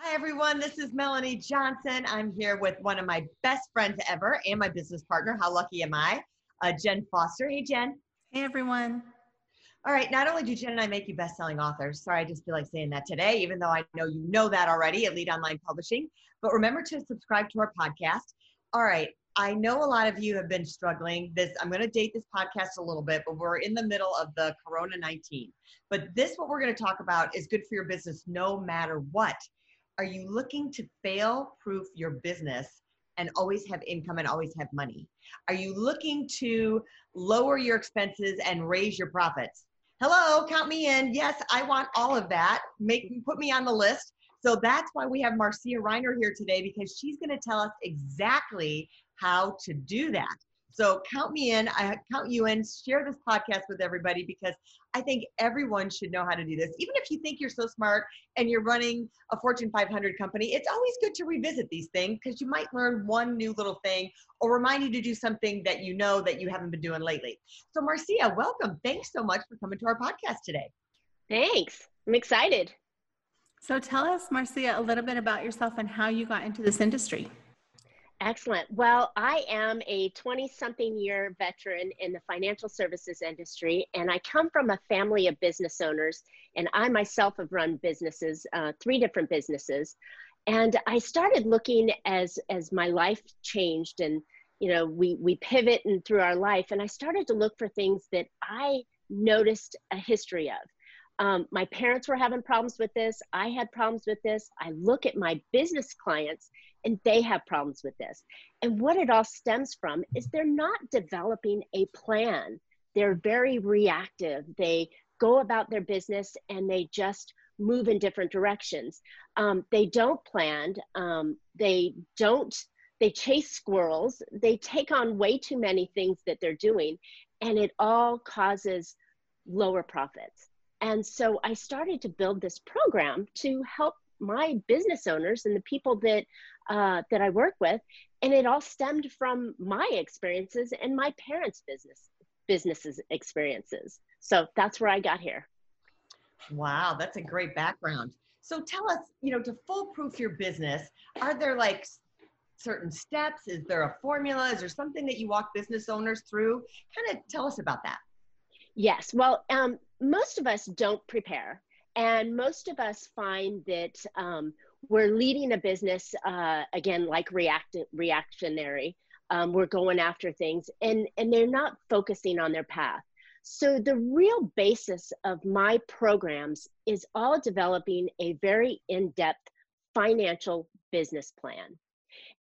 Hi, everyone. This is Melanie Johnson. I'm here with one of my best friends ever and my business partner. How lucky am I? Uh, Jen Foster. Hey, Jen. Hey, everyone. All right. Not only do Jen and I make you best selling authors, sorry, I just feel like saying that today, even though I know you know that already, at Elite Online Publishing, but remember to subscribe to our podcast. All right. I know a lot of you have been struggling. This I'm going to date this podcast a little bit, but we're in the middle of the Corona 19. But this, what we're going to talk about, is good for your business no matter what. Are you looking to fail proof your business and always have income and always have money? Are you looking to lower your expenses and raise your profits? Hello, count me in. Yes, I want all of that. Make put me on the list. So that's why we have Marcia Reiner here today because she's going to tell us exactly how to do that. So count me in. I count you in. Share this podcast with everybody because I think everyone should know how to do this. Even if you think you're so smart and you're running a Fortune 500 company, it's always good to revisit these things because you might learn one new little thing or remind you to do something that you know that you haven't been doing lately. So Marcia, welcome. Thanks so much for coming to our podcast today. Thanks. I'm excited. So tell us, Marcia, a little bit about yourself and how you got into this industry. Excellent. Well, I am a 20 something year veteran in the financial services industry, and I come from a family of business owners. And I myself have run businesses, uh, three different businesses. And I started looking as, as my life changed and you know we we pivot and through our life and i started to look for things that i noticed a history of um, my parents were having problems with this. I had problems with this. I look at my business clients and they have problems with this. And what it all stems from is they're not developing a plan. They're very reactive. They go about their business and they just move in different directions. Um, they don't plan. Um, they don't. They chase squirrels. They take on way too many things that they're doing, and it all causes lower profits. And so I started to build this program to help my business owners and the people that uh, that I work with, and it all stemmed from my experiences and my parents' business businesses experiences. So that's where I got here. Wow, that's a great background. So tell us, you know, to foolproof your business, are there like certain steps? Is there a formula? Is there something that you walk business owners through? Kind of tell us about that. Yes. Well, um, most of us don't prepare. And most of us find that um, we're leading a business, uh, again, like react- reactionary. Um, we're going after things and, and they're not focusing on their path. So, the real basis of my programs is all developing a very in depth financial business plan.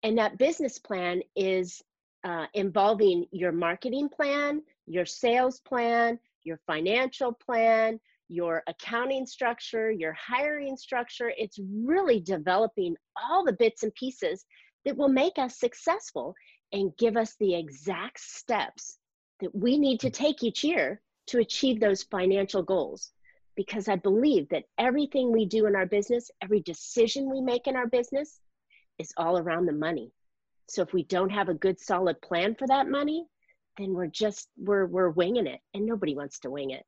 And that business plan is uh, involving your marketing plan, your sales plan, your financial plan, your accounting structure, your hiring structure. It's really developing all the bits and pieces that will make us successful and give us the exact steps that we need to take each year to achieve those financial goals. Because I believe that everything we do in our business, every decision we make in our business, is all around the money. So if we don't have a good solid plan for that money, then we're just we're we're winging it and nobody wants to wing it.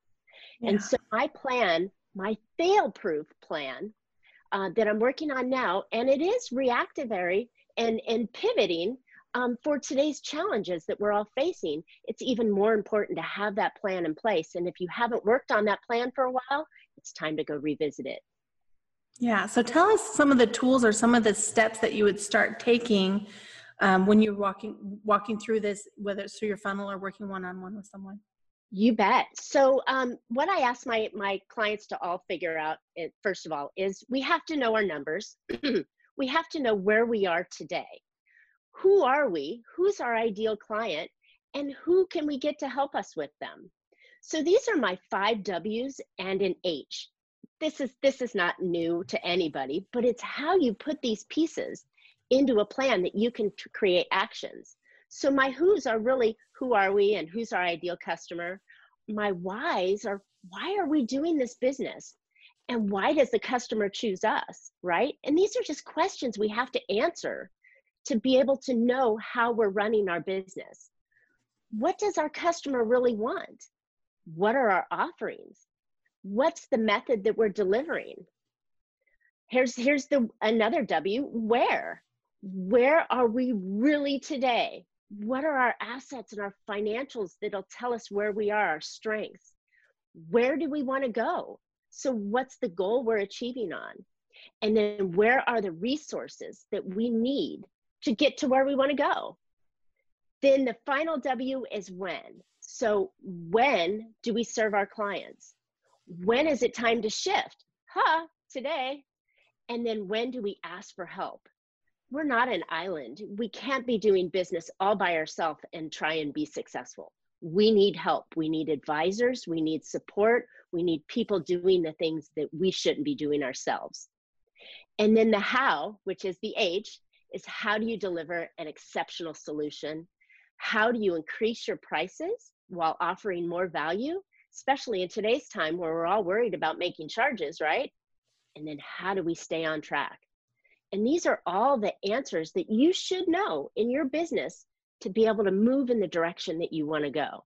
Yeah. and so my plan my fail proof plan uh, that i'm working on now and it is reactivary and and pivoting um, for today's challenges that we're all facing it's even more important to have that plan in place. And if you haven't worked on that plan for a while it's time to go revisit it. Yeah so tell us some of the tools or some of the steps that you would start taking um, when you're walking walking through this, whether it's through your funnel or working one on one with someone? You bet. So, um, what I ask my my clients to all figure out, first of all, is we have to know our numbers. we have to know where we are today. Who are we? Who's our ideal client? And who can we get to help us with them? So these are my five W's and an H. this is this is not new to anybody, but it's how you put these pieces into a plan that you can create actions. So my who's are really who are we and who's our ideal customer. My whys are why are we doing this business? And why does the customer choose us, right? And these are just questions we have to answer to be able to know how we're running our business. What does our customer really want? What are our offerings? What's the method that we're delivering? Here's here's the another W, where? Where are we really today? What are our assets and our financials that'll tell us where we are, our strengths? Where do we want to go? So what's the goal we're achieving on? And then where are the resources that we need to get to where we want to go. Then the final W is when. So, when do we serve our clients? When is it time to shift? Huh, today. And then when do we ask for help? We're not an island. We can't be doing business all by ourselves and try and be successful. We need help. We need advisors. We need support. We need people doing the things that we shouldn't be doing ourselves. And then the how, which is the H, is how do you deliver an exceptional solution? How do you increase your prices while offering more value, especially in today's time where we're all worried about making charges, right? And then how do we stay on track? And these are all the answers that you should know in your business to be able to move in the direction that you want to go.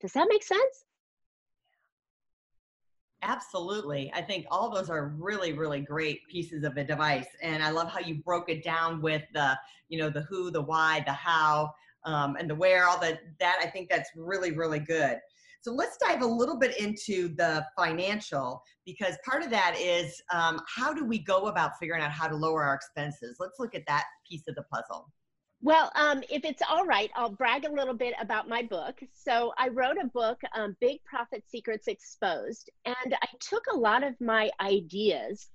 Does that make sense? Absolutely. I think all those are really, really great pieces of advice. And I love how you broke it down with the, you know, the who, the why, the how, um, and the where, all that, that I think that's really, really good. So let's dive a little bit into the financial because part of that is um, how do we go about figuring out how to lower our expenses? Let's look at that piece of the puzzle. Well, um, if it's all right, I'll brag a little bit about my book. So I wrote a book, um, Big Profit Secrets Exposed, and I took a lot of my ideas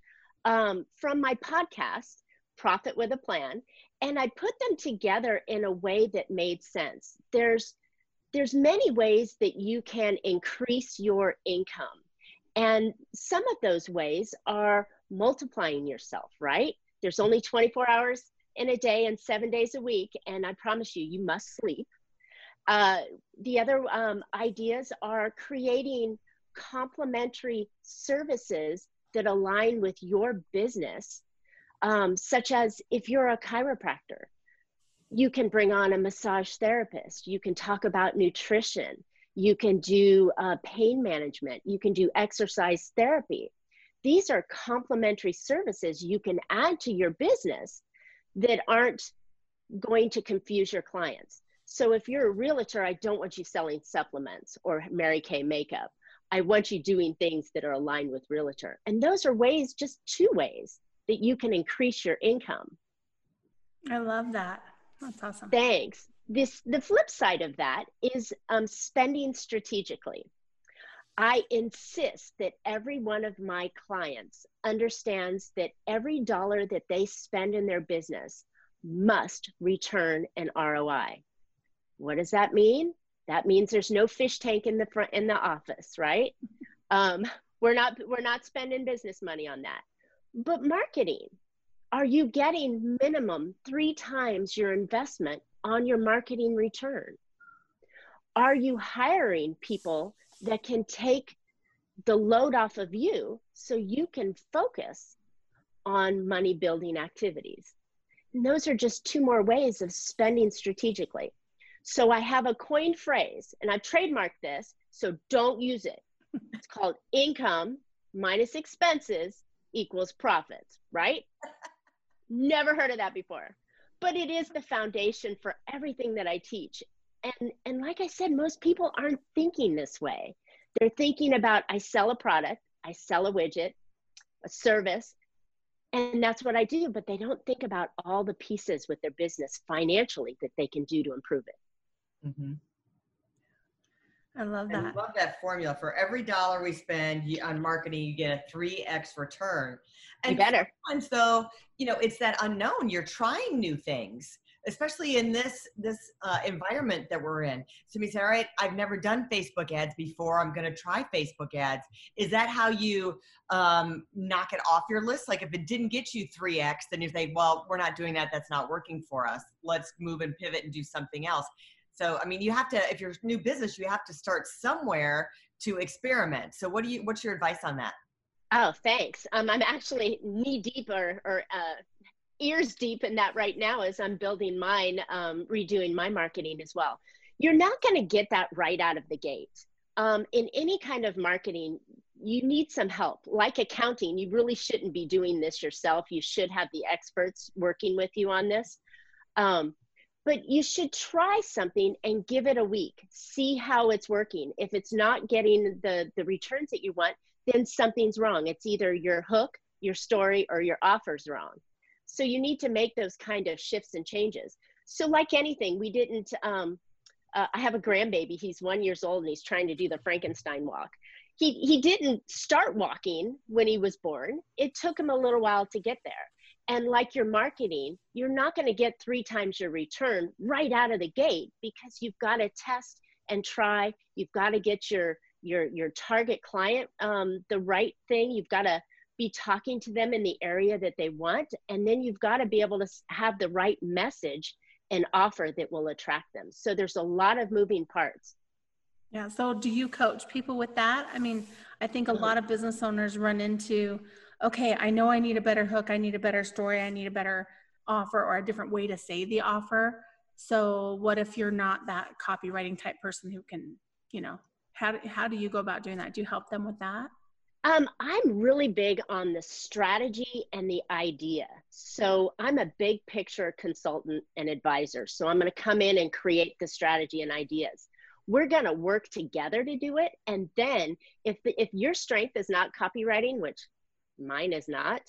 um, from my podcast, Profit with a Plan, and I put them together in a way that made sense. There's there's many ways that you can increase your income. And some of those ways are multiplying yourself, right? There's only 24 hours in a day and seven days a week, and I promise you, you must sleep. Uh, the other um, ideas are creating complementary services that align with your business, um, such as if you're a chiropractor, you can bring on a massage therapist, you can talk about nutrition, you can do uh, pain management, you can do exercise therapy. These are complementary services you can add to your business that aren't going to confuse your clients. So if you're a realtor, I don't want you selling supplements or Mary Kay makeup. I want you doing things that are aligned with realtor. And those are ways, just two ways that you can increase your income. I love that. That's awesome. Thanks. This the flip side of that is um, spending strategically. I insist that every one of my clients understands that every dollar that they spend in their business must return an ROI. What does that mean? That means there's no fish tank in the front in the office, right? Um, we're not we're not spending business money on that. But marketing, are you getting minimum three times your investment on your marketing return? Are you hiring people that can take the load off of you so you can focus on money building activities. And those are just two more ways of spending strategically. So I have a coined phrase and I've trademarked this, so don't use it. It's called income minus expenses equals profits, right? Never heard of that before. But it is the foundation for everything that I teach. And and like I said, most people aren't thinking this way. They're thinking about I sell a product, I sell a widget, a service, and that's what I do, but they don't think about all the pieces with their business financially that they can do to improve it. Mm-hmm. I love that. I love that formula. For every dollar we spend on marketing, you get a 3x return. And you better. sometimes though, you know, it's that unknown. You're trying new things. especially in this this uh, environment that we're in. So you say, all right, I've never done Facebook ads before. I'm going to try Facebook ads. Is that how you um, knock it off your list? Like if it didn't get you 3x, then you say, well, we're not doing that. That's not working for us. Let's move and pivot and do something else. So I mean, you have to if you're new business, you have to start somewhere to experiment. So what do you what's your advice on that? Oh, thanks. Um, I'm actually knee deep or, or uh, ears deep in that right now as I'm building mine, um, redoing my marketing as well. You're not going to get that right out of the gate. Um, in any kind of marketing, you need some help. Like accounting, you really shouldn't be doing this yourself. You should have the experts working with you on this. Um, but you should try something and give it a week. See how it's working. If it's not getting the, the returns that you want, then something's wrong. It's either your hook, your story, or your offer's wrong. So you need to make those kind of shifts and changes. So like anything, we didn't, um, uh, I have a grandbaby, he's one years old and he's trying to do the Frankenstein walk. He, he didn't start walking when he was born. It took him a little while to get there. And like your marketing, you're not going to get three times your return right out of the gate because you've got to test and try. You've got to get your your your target client um, the right thing. You've got to be talking to them in the area that they want and then you've got to be able to have the right message and offer that will attract them so there's a lot of moving parts yeah so do you coach people with that i mean i think a mm-hmm. lot of business owners run into okay i know i need a better hook i need a better story i need a better offer or a different way to say the offer so what if you're not that copywriting type person who can you know how, how do you go about doing that do you help them with that um, I'm really big on the strategy and the idea. So I'm a big picture consultant and advisor. So I'm going to come in and create the strategy and ideas. We're going to work together to do it. And then if the, if your strength is not copywriting, which mine is not,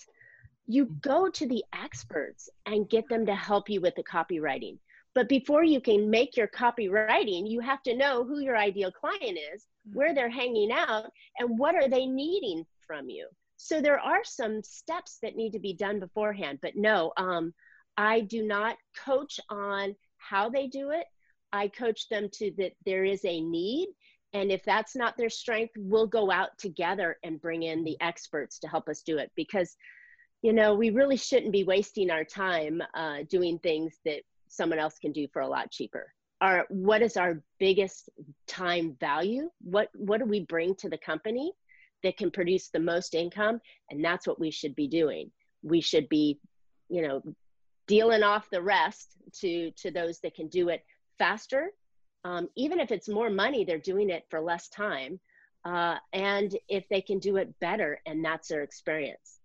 you go to the experts and get them to help you with the copywriting. But before you can make your copywriting, you have to know who your ideal client is, where they're hanging out, and what are they needing from you. So there are some steps that need to be done beforehand. But no, um, I do not coach on how they do it. I coach them to that there is a need. And if that's not their strength, we'll go out together and bring in the experts to help us do it because you know we really shouldn't be wasting our time uh, doing things that someone else can do for a lot cheaper. Our what is our biggest time value? What what do we bring to the company that can produce the most income? And that's what we should be doing. We should be you know dealing off the rest to to those that can do it faster um, even if it's more money they're doing it for less time uh, and if they can do it better and that's their experience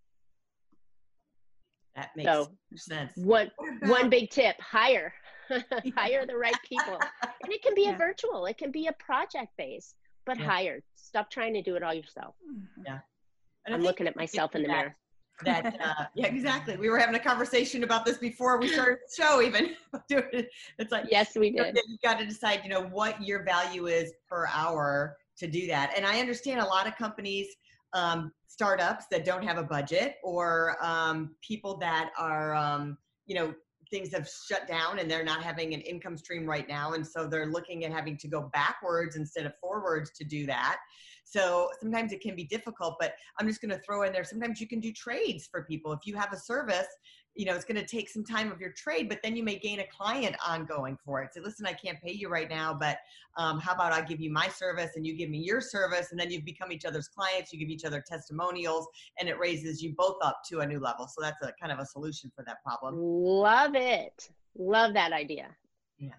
that makes so sense. One about- one big tip: hire, hire the right people, and it can be yeah. a virtual, it can be a project base, but yeah. hire. Stop trying to do it all yourself. Yeah, and I'm looking at myself in the that, mirror. That uh, yeah, exactly. We were having a conversation about this before we started the show. Even it's like yes, we did. You got to decide, you know, what your value is per hour to do that. And I understand a lot of companies um, startups that don't have a budget or um, people that are, um, you know, things have shut down and they're not having an income stream right now. And so they're looking at having to go backwards instead of forwards to do that. So sometimes it can be difficult, but I'm just going to throw in there. Sometimes you can do trades for people. If you have a service you know, it's going to take some time of your trade, but then you may gain a client ongoing for it. Say, listen, I can't pay you right now, but um, how about I give you my service and you give me your service, and then you've become each other's clients. You give each other testimonials, and it raises you both up to a new level. So that's a kind of a solution for that problem. Love it. Love that idea. Yeah.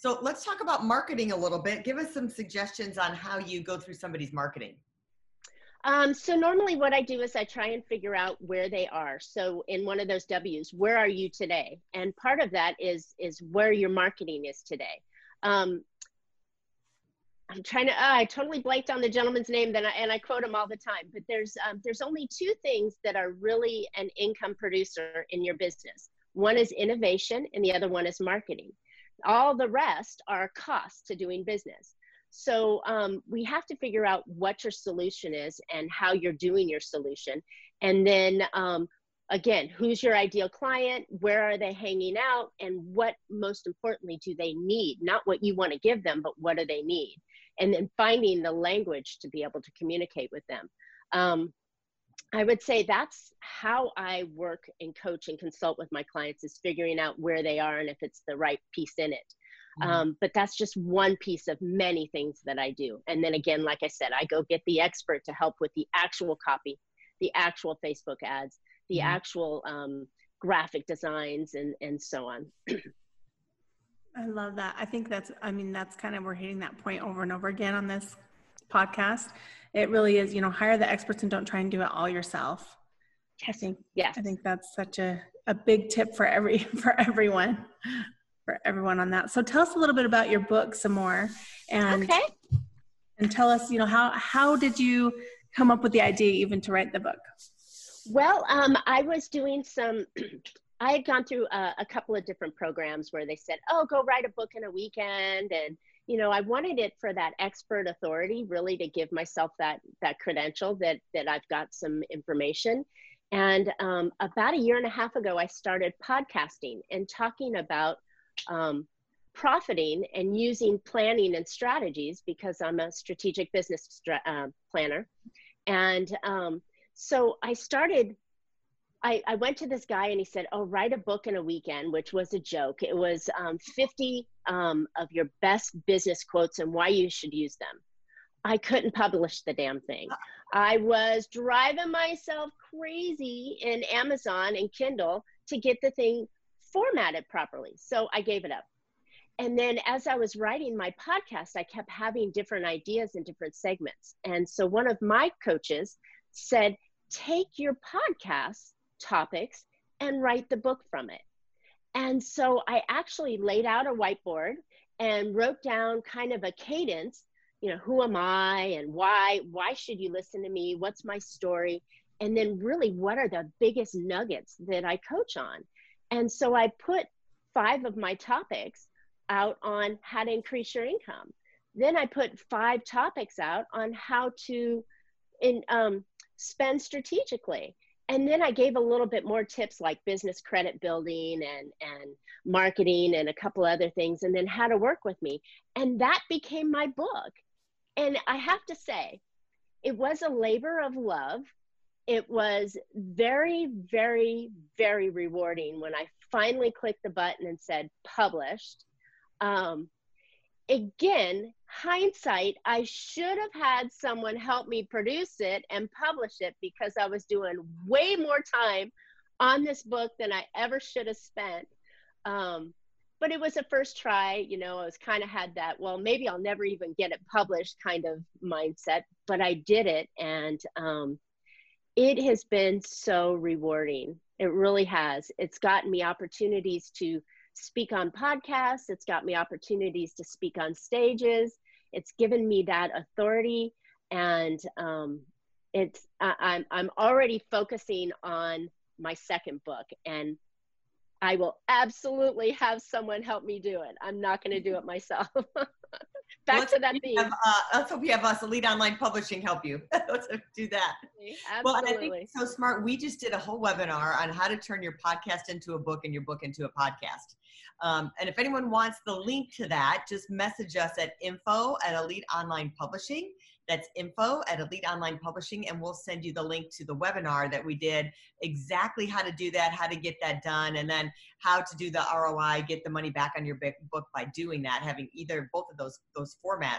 So let's talk about marketing a little bit. Give us some suggestions on how you go through somebody's marketing. Um, so normally what I do is I try and figure out where they are. So in one of those W's, where are you today? And part of that is is where your marketing is today. Um, I'm trying to. Uh, I totally blanked on the gentleman's name, then and I quote him all the time. But there's um, there's only two things that are really an income producer in your business. One is innovation, and the other one is marketing. All the rest are costs to doing business. So um, we have to figure out what your solution is and how you're doing your solution. And then um, again, who's your ideal client? Where are they hanging out? And what, most importantly, do they need? Not what you want to give them, but what do they need? And then finding the language to be able to communicate with them. Um, I would say that's how I work and coach and consult with my clients is figuring out where they are and if it's the right piece in it. Mm-hmm. Um, but that's just one piece of many things that I do. And then again, like I said, I go get the expert to help with the actual copy, the actual Facebook ads, the mm-hmm. actual um, graphic designs, and and so on. I love that. I think that's. I mean, that's kind of we're hitting that point over and over again on this podcast. It really is. You know, hire the experts and don't try and do it all yourself. Yes. I think. Yes. I think that's such a a big tip for every for everyone for everyone on that. So tell us a little bit about your book some more and okay. and tell us, you know, how how did you come up with the idea even to write the book? Well, um, I was doing some, I had gone through a, a, couple of different programs where they said, oh, go write a book in a weekend. And, you know, I wanted it for that expert authority, really to give myself that, that credential that, that I've got some information. And um, about a year and a half ago, I started podcasting and talking about um, profiting and using planning and strategies because I'm a strategic business stra- uh, planner. And um, so I started, I, I went to this guy and he said, Oh, write a book in a weekend, which was a joke. It was um, 50 um, of your best business quotes and why you should use them. I couldn't publish the damn thing. I was driving myself crazy in Amazon and Kindle to get the thing formatted properly. So I gave it up. And then as I was writing my podcast, I kept having different ideas and different segments. And so one of my coaches said, take your podcast topics and write the book from it. And so I actually laid out a whiteboard and wrote down kind of a cadence, you know, who am I and why why should you listen to me? What's my story? And then really what are the biggest nuggets that I coach on? And so I put five of my topics out on how to increase your income. Then I put five topics out on how to in um, spend strategically and then i gave a little bit more tips like business credit building and and marketing and a couple other things and then how to work with me. And that became my book. And i have to say it was a labor of love. It was very very very rewarding when i finally clicked the button and said published. Um, again, hindsight, I should have had someone help me produce it and publish it because I was doing way more time on this book than I ever should have spent. Um, but it was a first try, you know, I was kind of had that, well, maybe I'll never even get it published kind of mindset, but I did it. And um, it has been so rewarding. It really has. It's gotten me opportunities to speak on podcasts. It's got me opportunities to speak on stages. It's given me that authority, and um, it's I, I'm I'm already focusing on my second book, and I will absolutely have someone help me do it. I'm not going to do it myself. Back to that theme. Have, uh, let's hope you have us, Elite Online Publishing, help you. let's do that. Absolutely. Well, and I think so smart. We just did a whole webinar on how to turn your podcast into a book and your book into a podcast. Um, and if anyone wants the link to that, just message us at info at Elite Online Publishing. That's info at Elite Online Publishing, and we'll send you the link to the webinar that we did exactly how to do that, how to get that done, and then how to do the ROI, get the money back on your book by doing that, having either both of those those formats.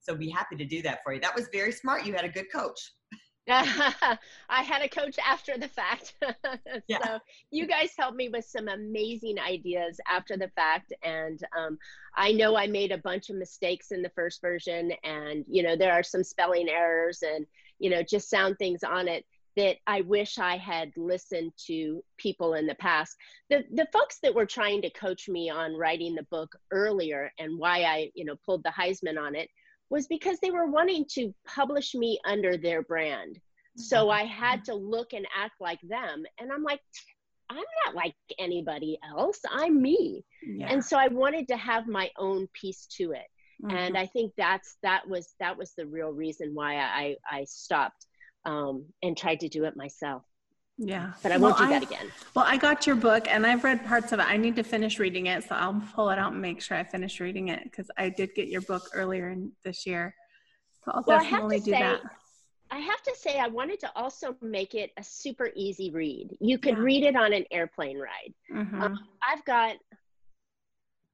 So be happy to do that for you. That was very smart. You had a good coach. I had a coach after the fact. yeah. So you guys helped me with some amazing ideas after the fact. And um, I know I made a bunch of mistakes in the first version. And, you know, there are some spelling errors and, you know, just sound things on it that I wish I had listened to people in the past. The, the folks that were trying to coach me on writing the book earlier and why I, you know, pulled the Heisman on it was because they were wanting to publish me under their brand. So mm-hmm. I had to look and act like them. And I'm like, I'm not like anybody else. I'm me. Yeah. And so I wanted to have my own piece to it. Mm-hmm. And I think that's that was that was the real reason why I I stopped um, and tried to do it myself. Yeah. But I won't do that again. Well, I got your book and I've read parts of it. I need to finish reading it, so I'll pull it out and make sure I finish reading it because I did get your book earlier in this year. So I'll Well, I definitely do say, that. I have to say, I wanted to also make it a super easy read. You could Yeah. read it on an airplane ride. Mhm. Um, I've got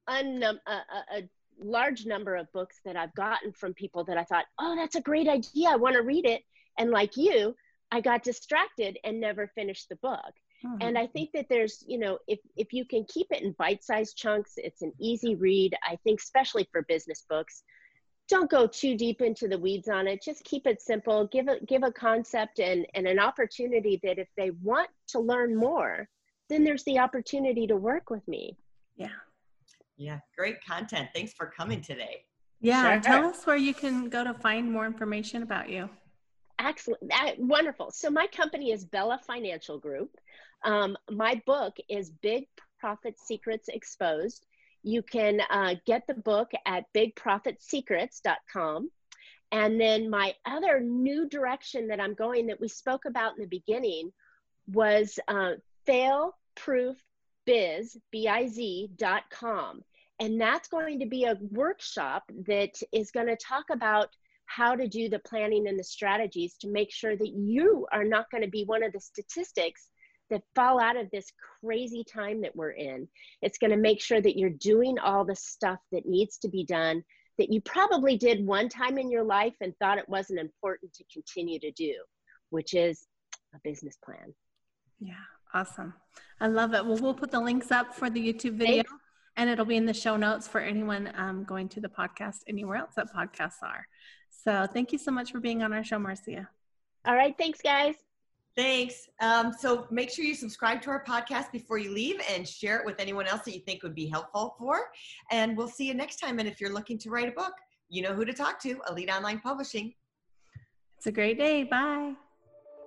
unnum- a, a, a large number of books that I've gotten from people that I thought, oh, that's a great idea. I want to read it. And like you, I got distracted and never finished the book. Mhm. And I think that there's, you know, if, if you can keep it in bite sized chunks, it's an easy read. I think, especially for business books, don't go too deep into the weeds on it. Just keep it simple. Give a, give a concept and, and an opportunity that if they want to learn more, then there's the opportunity to work with me. yeah. Yeah, great content. Thanks for coming today. Yeah. Sure. Tell us where you can go to find more information about you. Excellent. That, wonderful. So my company is Bella Financial Group. Um, my book is Big Profit Secrets Exposed. You can uh, get the book at bigprofitsecrets.com. And then my other new direction that I'm going that we spoke about in the beginning was uh, failproofbiz, B-I-Z, dot com. And that's going to be a workshop that is going to talk about how to do the planning and the strategies to make sure that you are not going to be one of the statistics that fall out of this crazy time that we're in. It's going to make sure that you're doing all the stuff that needs to be done that you probably did one time in your life and thought it wasn't important to continue to do, which is a business plan. Yeah. Awesome. I love it. Well, we'll put the links up for the YouTube video Thanks. And it'll be in the show notes for anyone um, going to the podcast anywhere else that podcasts are. So thank you so much for being on our show, Marcia. All right, thanks, guys. Thanks. Um, so make sure you subscribe to our podcast before you leave and share it with anyone else that you think would be helpful for. And we'll see you next time. And if you're looking to write a book, you know who to talk to Elite Online Publishing. It's a great day. Bye.